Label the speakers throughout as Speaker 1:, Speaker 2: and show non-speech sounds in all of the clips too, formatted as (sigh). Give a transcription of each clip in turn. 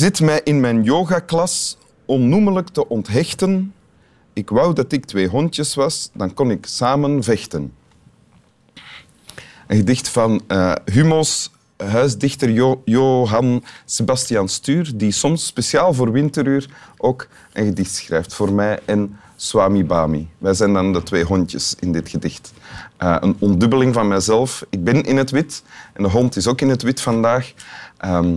Speaker 1: zit mij in mijn yogaklas onnoemelijk te onthechten. Ik wou dat ik twee hondjes was, dan kon ik samen vechten. Een gedicht van eh, Humo's huisdichter Jo- Johan Sebastian Stuur, die soms speciaal voor Winteruur ook een gedicht schrijft. Voor mij en Swami Bami. Wij zijn dan de twee hondjes in dit gedicht. Eh, een ondubbeling van mijzelf. Ik ben in het wit en de hond is ook in het wit vandaag. Ehm,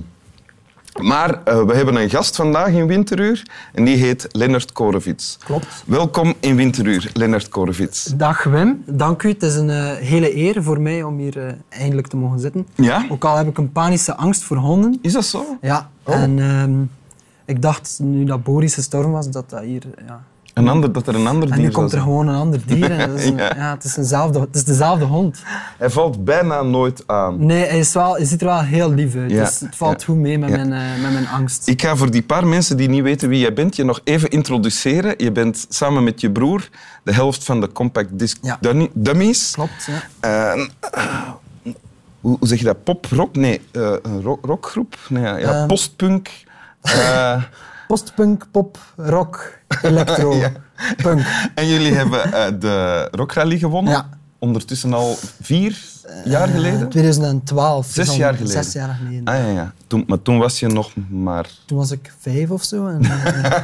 Speaker 1: maar eh, we hebben een gast vandaag in Winteruur en die heet Lennart Korevits.
Speaker 2: Klopt.
Speaker 1: Welkom in Winteruur, Lennart Korevits.
Speaker 2: Dag Wim, dank u. Het is een eh, hele eer voor mij om hier eh, eindelijk te mogen zitten.
Speaker 1: Ja?
Speaker 2: Ook al heb ik een panische angst voor honden.
Speaker 1: Is dat zo?
Speaker 2: Ja,
Speaker 1: Oh.
Speaker 2: en ehm, ik dacht nu dat Boris gestorven was, dat dat hier... Ja.
Speaker 1: Een ander, dat er een ander
Speaker 2: En
Speaker 1: dier
Speaker 2: nu
Speaker 1: zou
Speaker 2: komt er gewoon een ander dier. En dat is (laughs) een-
Speaker 1: Ja.
Speaker 2: ja. het, is eenzelfde, het is dezelfde hond.
Speaker 1: Hij valt bijna nooit aan.
Speaker 2: Nee, hij, is wel, hij ziet er wel heel lief uit.
Speaker 1: Ja,
Speaker 2: Dus het valt
Speaker 1: ja,
Speaker 2: goed mee met, mijn, eh, met mijn angst.
Speaker 1: Ik ga voor die paar mensen die niet weten wie jij bent, je nog even introduceren. Je bent samen met je broer de helft van de Compact Disc Dummies.
Speaker 2: Klopt, ja.
Speaker 1: Eh, hoe, zeg je dat? Pop-rock? Nee, eh, een ro- rockgroep? Nee, ja, ja,
Speaker 2: Ehm.
Speaker 1: postpunk. (laughs)
Speaker 2: Postpunk, pop, rock, electro, (laughs)
Speaker 1: Ja.
Speaker 2: punk.
Speaker 1: en jullie hebben eh, de Rockrally gewonnen.
Speaker 2: Ja.
Speaker 1: Ondertussen al vier jaar
Speaker 2: Eh,
Speaker 1: geleden?
Speaker 2: 2012.
Speaker 1: Zes
Speaker 2: dus
Speaker 1: jaar geleden.
Speaker 2: Zes jaar geleden.
Speaker 1: Ah ja, ja. Toen, maar toen was je nog maar...
Speaker 2: Toen was ik vijf of zo. En, (laughs) eh,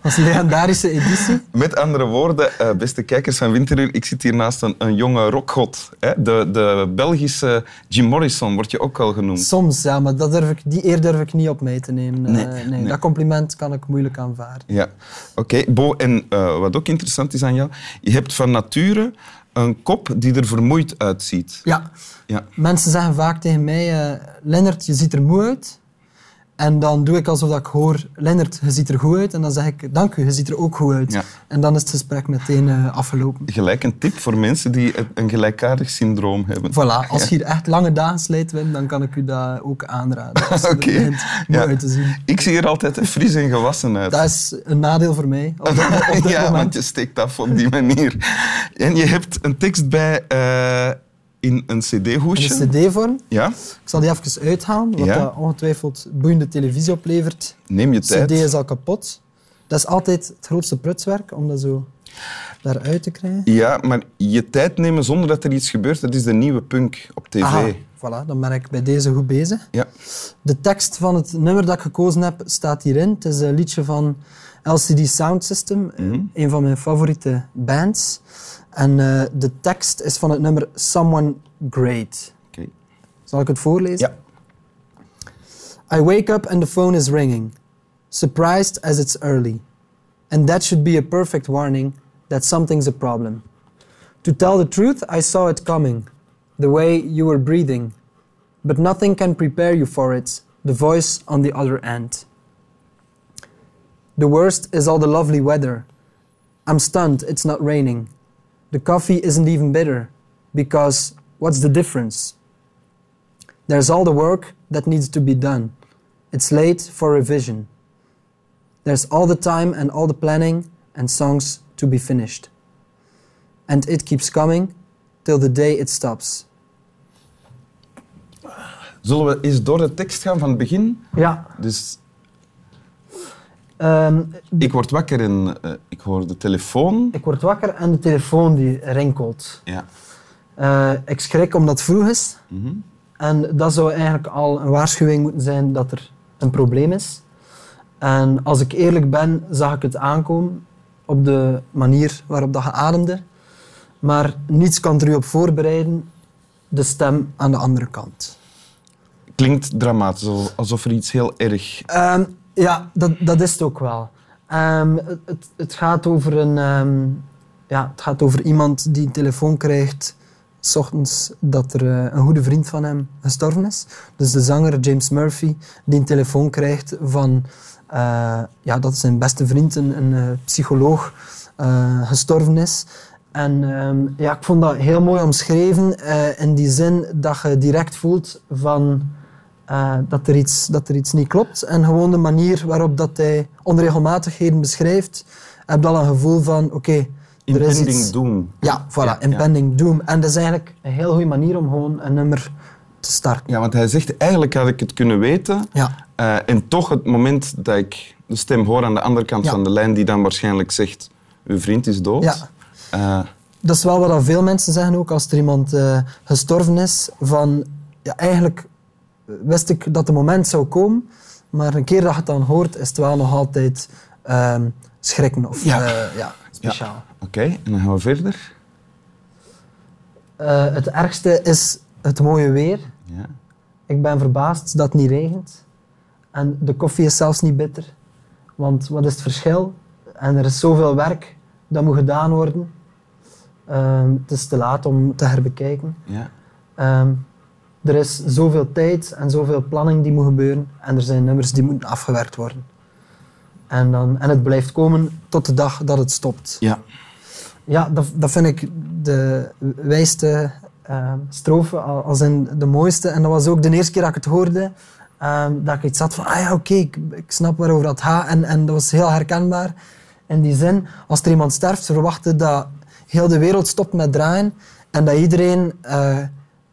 Speaker 2: was een legendarische editie.
Speaker 1: Met andere woorden, eh, beste kijkers van Winteruur, ik zit hier naast een, een jonge rockgod. Hè? De, de Belgische Jim Morrison wordt je ook wel genoemd.
Speaker 2: Soms, ja, maar dat durf ik, die eer durf ik niet op mij te nemen.
Speaker 1: Nee,
Speaker 2: nee,
Speaker 1: nee.
Speaker 2: Dat compliment kan ik moeilijk aanvaarden.
Speaker 1: Ja, oké. Bo, en wat ook interessant is aan jou, je hebt van nature een kop die er vermoeid uitziet.
Speaker 2: Ja,
Speaker 1: Ja.
Speaker 2: mensen zeggen vaak tegen mij, eh Lennart, je ziet er moe uit. En dan doe ik alsof ik hoor, Lennart, je ziet er goed uit. En dan zeg ik, dank u, je ziet er ook goed uit.
Speaker 1: Ja.
Speaker 2: En dan is het gesprek meteen eh, afgelopen.
Speaker 1: Gelijk een tip voor mensen die een- gelijkaardig syndroom hebben.
Speaker 2: Voilà, als je hier echt lange dagen slijt, Wim, dan kan ik u dat ook aanraden.
Speaker 1: Oké. Ja.
Speaker 2: uit te zien.
Speaker 1: Ik zie er altijd fris en gewassen uit.
Speaker 2: Dat is een nadeel voor mij op (laughs) op
Speaker 1: ja, want je steekt af op die manier. En je hebt een tekst bij eh, in een cd-hoesje.
Speaker 2: In de cd-vorm.
Speaker 1: Ja,
Speaker 2: Ik zal die even uithalen, wat
Speaker 1: Ja.
Speaker 2: dat ongetwijfeld boeiende televisie oplevert.
Speaker 1: neem je
Speaker 2: De
Speaker 1: tijd.
Speaker 2: cd is al kapot. Dat is altijd het grootste prutswerk, om dat zo daaruit te krijgen.
Speaker 1: Ja, maar je tijd nemen zonder dat er iets gebeurt, dat is de nieuwe punk op tv.
Speaker 2: Aha, voilà, dan ben ik bij deze goed bezig.
Speaker 1: Ja.
Speaker 2: De tekst van het nummer dat ik gekozen heb, staat hierin. Het is een liedje van LCD Sound System,
Speaker 1: Mhm.
Speaker 2: een van mijn favoriete bands. En eh, de tekst is van het nummer Someone Great. Zal ik het voorlezen?
Speaker 1: Ja.
Speaker 2: I wake up and the phone is ringing, surprised as it's early. And that should be a perfect warning that something's a problem. To tell the truth, I saw it coming, the way you were breathing. But nothing can prepare you for it, the voice on the other end. The worst is all the lovely weather. I'm stunned, it's not raining. The coffee isn't even bitter, because what's the difference? There's all the work that needs to be done. It's late for revision. There's all the time and all the planning and songs to be finished. And it keeps coming till the day it stops.
Speaker 1: Zullen we eens door de tekst gaan van het begin?
Speaker 2: Ja.
Speaker 1: Dus
Speaker 2: Ehm,
Speaker 1: ik word wakker en eh, ik hoor de telefoon.
Speaker 2: ik word wakker en de telefoon die rinkelt.
Speaker 1: Ja.
Speaker 2: Eh, ik schrik omdat het vroeg is.
Speaker 1: Mhm.
Speaker 2: En dat zou eigenlijk al een waarschuwing moeten zijn dat er een probleem is. En als ik eerlijk ben, zag ik het aankomen op de manier waarop dat je ademde. Maar niets kan er u op voorbereiden, de stem aan de andere kant.
Speaker 1: Klinkt dramatisch, alsof er iets heel erg...
Speaker 2: Ehm, ja, dat, dat is het ook wel. Ehm, het, het, gaat over een, ehm, ja, het gaat over iemand die een telefoon krijgt, s ochtends, dat er eh, een goede vriend van hem gestorven is. Dus de zanger James Murphy, die een telefoon krijgt van, eh, ja, dat zijn beste vriend, een, een eh, psycholoog, gestorven is. En ehm, ja, ik vond dat heel mooi omschreven eh, in die zin dat je direct voelt van eh, dat, er iets, dat er iets niet klopt. En gewoon de manier waarop dat hij onregelmatigheden beschrijft, heb je al een gevoel van, oké, er is
Speaker 1: Impending
Speaker 2: iets...
Speaker 1: doom.
Speaker 2: Ja, voilà,
Speaker 1: Ja,
Speaker 2: impending doom. En dat is eigenlijk een heel goede manier om gewoon een nummer te starten.
Speaker 1: Ja, want hij zegt, eigenlijk had ik het kunnen weten,
Speaker 2: Ja,
Speaker 1: Eh, en toch het moment dat ik de stem hoor aan de andere kant van de lijn, die dan waarschijnlijk zegt, uw vriend is dood. Eh,
Speaker 2: Dat is wel wat veel mensen zeggen ook als er iemand eh, gestorven is. Van, ja, eigenlijk wist ik dat het moment zou komen, maar een keer dat je het dan hoort, is het wel nog altijd ehm, schrikken of
Speaker 1: Ja.
Speaker 2: eh, ja, speciaal.
Speaker 1: Oké, en dan gaan we verder.
Speaker 2: Het ergste is het mooie weer.
Speaker 1: Ja.
Speaker 2: Ik ben verbaasd dat het niet regent. En de koffie is zelfs niet bitter. Want wat is het verschil? En er is zoveel werk dat moet gedaan worden. Ehm, het is te laat om te herbekijken.
Speaker 1: Ja.
Speaker 2: Ehm, er is zoveel tijd en zoveel planning die moet gebeuren. En er zijn nummers die moeten afgewerkt worden. En, dan, en het blijft komen tot de dag dat het stopt.
Speaker 1: Ja.
Speaker 2: Ja, dat, dat vind ik de wijste ehm, strofe, al- als in de mooiste. En dat was ook de eerste keer dat ik het hoorde, dat ik iets had van, ah ja, oké, ik, ik snap waarover dat gaat. En, en dat was heel herkenbaar in die zin. Als er iemand sterft, verwachten dat heel de wereld stopt met draaien en dat iedereen eh,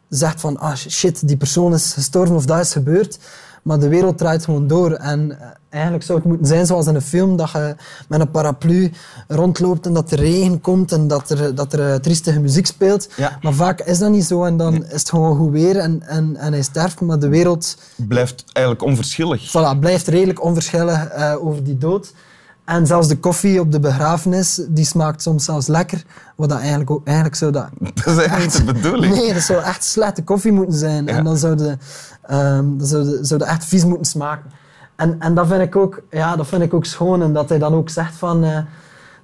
Speaker 2: zegt van, ah shit, die persoon is gestorven of dat is gebeurd. Maar de wereld draait gewoon door. En eh, eigenlijk zou het moeten zijn zoals in een film, dat je met een paraplu rondloopt en dat er regen komt en dat er, dat er eh, triestige muziek speelt.
Speaker 1: Ja.
Speaker 2: Maar vaak is dat niet zo en dan is het gewoon goed weer en, en, en hij sterft, maar de wereld
Speaker 1: Blijft eigenlijk onverschillig.
Speaker 2: voilà, blijft redelijk onverschillig over die dood. En zelfs de koffie op de begrafenis, die smaakt soms zelfs lekker. Wat dat eigenlijk, ook, eigenlijk zou dat... (laughs)
Speaker 1: Dat is eigenlijk de bedoeling.
Speaker 2: Nee, dat zou echt slechte koffie moeten zijn.
Speaker 1: Ja.
Speaker 2: En dan zou de, ehm, dan zou, de, zou de echt vies moeten smaken. En, en dat, vind ik ook, ja, dat vind ik ook schoon. En dat hij dan ook zegt van... eh,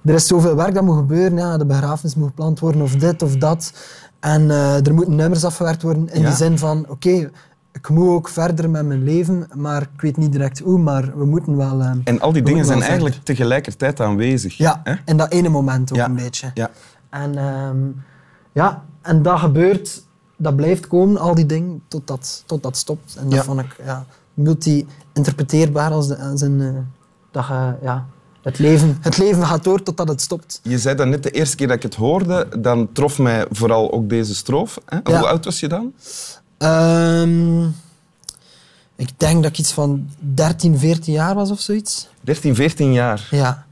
Speaker 2: er is zoveel werk dat moet gebeuren. Ja, de begrafenis moet gepland worden of dit of dat. En eh, er moeten nummers afgewerkt worden in
Speaker 1: Ja.
Speaker 2: die zin van... Oké, ik moet ook verder met mijn leven, maar ik weet niet direct hoe, maar we moeten wel... ehm,
Speaker 1: En al die dingen zijn eigenlijk
Speaker 2: verder.
Speaker 1: tegelijkertijd aanwezig.
Speaker 2: Ja,
Speaker 1: hè?
Speaker 2: in dat ene moment ook
Speaker 1: Ja.
Speaker 2: een beetje.
Speaker 1: Ja.
Speaker 2: En, ehm, ja, en dat gebeurt, dat blijft komen, al die dingen, totdat tot dat stopt. En dat
Speaker 1: Ja.
Speaker 2: vond ik ja, multi-interpreteerbaar als, de, als een... eh, dat je, ja, het, leven, het leven gaat door totdat het stopt.
Speaker 1: Je zei dat net de eerste keer dat ik het hoorde, dan trof mij vooral ook deze strofe. Hè?
Speaker 2: Ja.
Speaker 1: Hoe oud was je dan?
Speaker 2: Ehm, ik denk dat ik iets van 13, 14 jaar was of zoiets.
Speaker 1: 13, 14 jaar.
Speaker 2: Ja.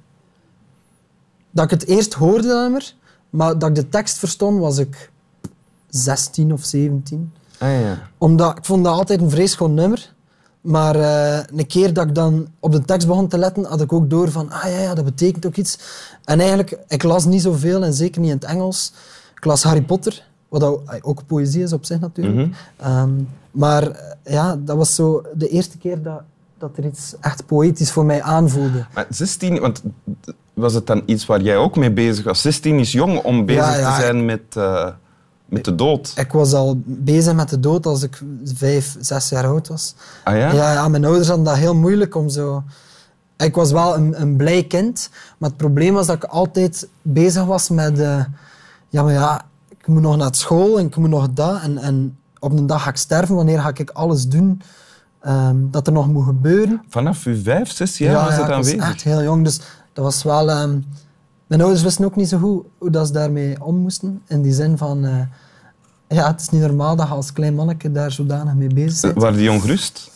Speaker 2: Dat ik het eerst hoorde, nummer, maar dat ik de tekst verstond, was ik 16 of 17.
Speaker 1: Ah, ja.
Speaker 2: Omdat ik vond dat altijd een gewoon nummer. Maar eh, een keer dat ik dan op de tekst begon te letten, had ik ook door van, ah ja, ja, dat betekent ook iets. En eigenlijk, ik las niet zoveel en zeker niet in het Engels. Ik las Harry Potter, wat ook, poëzie is op zich natuurlijk. Ehm, maar eh, ja, dat was zo de eerste keer dat, dat er iets echt poëtisch voor mij aanvoelde.
Speaker 1: Maar 16, want was het dan iets waar jij ook mee bezig was? 16 is jong om bezig
Speaker 2: Ja, ja.
Speaker 1: te zijn met, eh, met de dood.
Speaker 2: Ik was al bezig met de dood als ik vijf, zes jaar oud was.
Speaker 1: Ah ja?
Speaker 2: Ja, ja, mijn ouders hadden dat heel moeilijk om zo... Ik was wel een, een blij kind, maar het probleem was dat ik altijd bezig was met... eh, ja, maar ja, ik moet nog naar school en ik moet nog dat. En, en op een dag ga ik sterven, wanneer ga ik alles doen ehm, dat er nog moet gebeuren.
Speaker 1: Vanaf je vijf, zes jaar was het
Speaker 2: was
Speaker 1: aanwezig.
Speaker 2: echt heel jong, dus dat was wel... ehm, mijn ouders wisten ook niet zo goed hoe dat ze daarmee om moesten. In die zin van... eh, ja, het is niet normaal dat je als klein manneke daar zodanig mee bezig bent.
Speaker 1: Waren die ongerust?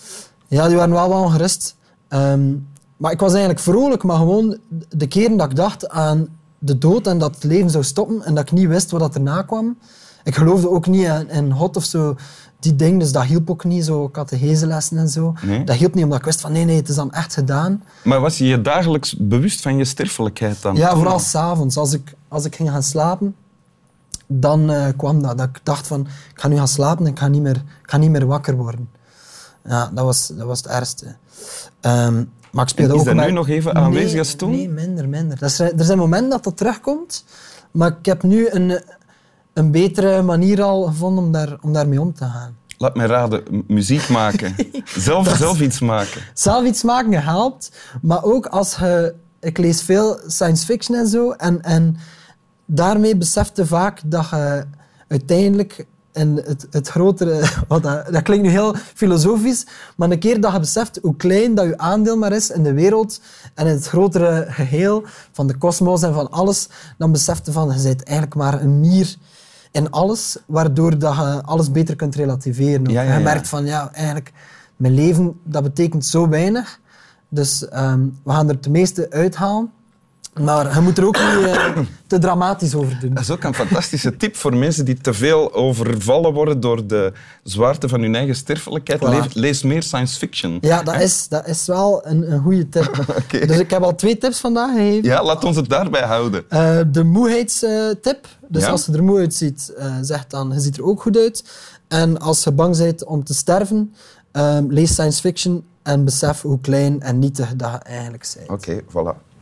Speaker 2: Ja, die waren wel wel ongerust. Ehm, maar ik was eigenlijk vrolijk, maar gewoon de keren dat ik dacht aan de dood en dat het leven zou stoppen en dat ik niet wist wat dat erna kwam. Ik geloofde ook niet in, in God of zo, die dingen, dus dat hielp ook niet, zo catecheselessen en zo.
Speaker 1: Nee.
Speaker 2: Dat hielp niet, omdat ik wist van nee, nee, het is dan echt gedaan.
Speaker 1: Maar was je je dagelijks bewust van je sterfelijkheid dan?
Speaker 2: Ja, vooral s'avonds. Als ik, als ik ging gaan slapen, dan eh, kwam dat. Dat ik dacht van, ik ga nu gaan slapen en ik ga niet meer, ik ga niet meer wakker worden. Ja, dat was, dat was het ergste. Ehm, maar ik speelde
Speaker 1: is
Speaker 2: ook
Speaker 1: dat
Speaker 2: met-
Speaker 1: nu nog even aanwezig
Speaker 2: Nee,
Speaker 1: als toen?
Speaker 2: Nee, minder, minder. Dat is, er zijn momenten dat dat terugkomt, maar ik heb nu een, een betere manier al gevonden om, daar, om daarmee om te gaan.
Speaker 1: Laat mij raden, muziek maken. (laughs) zelf, zelf iets maken.
Speaker 2: zelf iets maken helpt, maar ook als je... Ik lees veel science fiction en zo, en, en daarmee besefte vaak dat je uiteindelijk in het, het grotere... (laughs) Wat dat, dat klinkt nu heel filosofisch, maar een keer dat je beseft hoe klein dat je aandeel maar is in de wereld en in het grotere geheel van de kosmos en van alles, dan besefte van, je bent eigenlijk maar een mier in alles, waardoor dat je alles beter kunt relativeren.
Speaker 1: Ja, ja,
Speaker 2: je merkt van, ja, eigenlijk... mijn leven, dat betekent zo weinig. Dus ehm, we gaan er het meeste uithalen. Maar je moet er ook niet eh, (coughs) te dramatisch over doen.
Speaker 1: Dat is ook een fantastische tip voor mensen die te veel overvallen worden door de zwaarte van hun eigen sterfelijkheid.
Speaker 2: Voilà.
Speaker 1: Lees, lees meer science fiction.
Speaker 2: Ja, dat is, dat is wel een, een goede tip. (laughs) Dus ik heb al twee tips vandaag gegeven.
Speaker 1: Ja, laat ons het daarbij houden.
Speaker 2: Eh, de moeheidstip. Dus
Speaker 1: Ja.
Speaker 2: als je er moe uitziet, eh zeg dan, je ziet er ook goed uit. En als je bang bent om te sterven, ehm, lees science fiction en besef hoe klein en nietig dat je eigenlijk bent.
Speaker 1: Oké, voilà.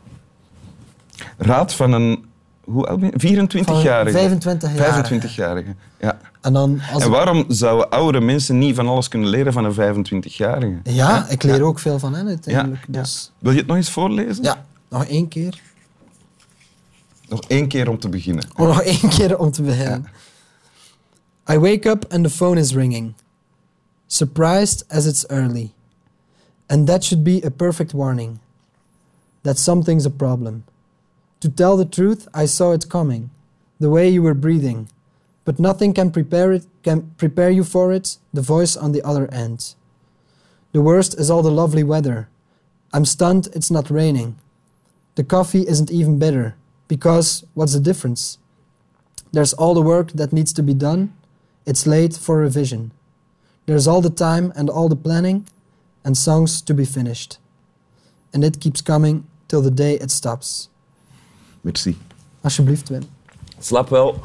Speaker 1: Raad van een hoe oud ben je? 24-jarige.
Speaker 2: 25-jarige.
Speaker 1: 25-jarige, ja.
Speaker 2: En dan als
Speaker 1: En
Speaker 2: ik-
Speaker 1: waarom zouden oudere mensen niet van alles kunnen leren van een 25-jarige?
Speaker 2: Ja, ik leer ook veel van hen uiteindelijk.
Speaker 1: Ja, ja.
Speaker 2: Dus
Speaker 1: Wil je het nog eens voorlezen?
Speaker 2: ja, nog één keer.
Speaker 1: Nog één keer om te beginnen.
Speaker 2: Oh, nog één (laughs) keer om te beginnen. I wake up and the phone is ringing. Surprised as it's early. And that should be a perfect warning. That something's a problem. To tell the truth, I saw it coming. The way you were breathing. But nothing can prepare it can prepare you for it, the voice on the other end. The worst is all the lovely weather. I'm stunned it's not raining. The coffee isn't even bitter. Because what's the difference? There's all the work that needs to be done. It's late for revision. There's all the time and all the planning and songs to be finished. And it keeps coming till the day it stops.
Speaker 1: Merci.
Speaker 2: Alsjeblieft, Wim.
Speaker 1: Slap wel.